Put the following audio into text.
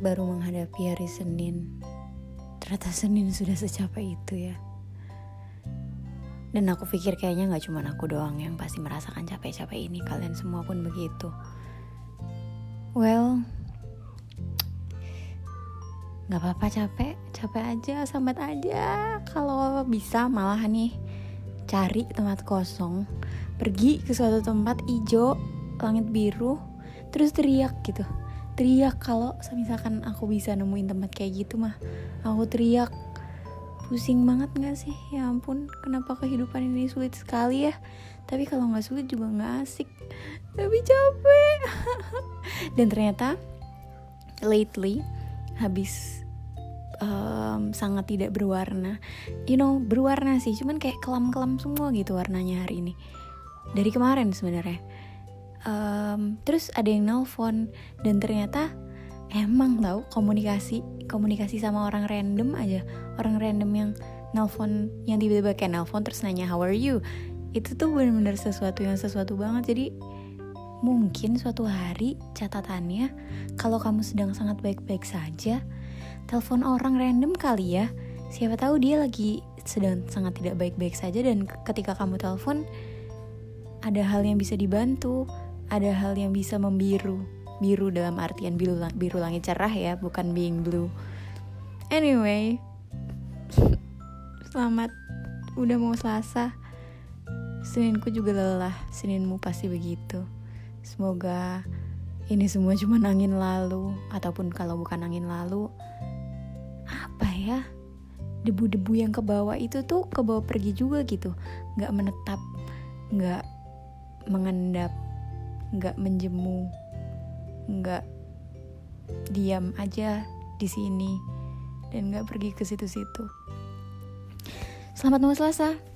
Tapi hari Senin, ternyata Senin sudah secapek itu ya. Dan aku pikir kayaknya gak cuma aku doang yang pasti merasakan capek-capek ini. Kalian semua pun begitu. Well, gak apa-apa capek, capek aja, sambat aja. Kalau bisa malah nih cari tempat kosong, pergi ke suatu tempat hijau, langit biru, terus teriak gitu teriak kalau misalkan aku bisa nemuin tempat kayak gitu mah. Aku teriak. Pusing banget gak sih? Ya ampun kenapa kehidupan ini sulit sekali ya? Tapi kalau nggak sulit juga nggak asik. Tapi capek. Dan ternyata lately habis um, sangat tidak berwarna. You know berwarna sih. Cuman kayak kelam-kelam semua gitu warnanya hari ini. Dari kemarin sebenarnya um, terus ada yang nelpon dan ternyata emang tau komunikasi komunikasi sama orang random aja. Orang random yang nelpon yang tiba-tiba kayak nelpon terus nanya how are you? Itu tuh bener-bener sesuatu yang sesuatu banget. Jadi mungkin suatu hari catatannya kalau kamu sedang sangat baik-baik saja telepon orang random kali ya. Siapa tahu dia lagi sedang sangat tidak baik-baik saja dan ketika kamu telepon ada hal yang bisa dibantu ada hal yang bisa membiru. Biru dalam artian biru, biru langit cerah ya bukan being blue. Anyway selamat. Udah mau selasa. Seninku juga lelah. Seninmu pasti begitu. Semoga ini semua cuma angin lalu Ataupun kalau bukan angin lalu Apa ya? Debu-debu yang ke bawah itu tuh ke bawah pergi juga gitu. Gak menetap Gak mengendap nggak menjemu nggak diam aja di sini dan nggak pergi ke situ-situ. Selamat mau selasa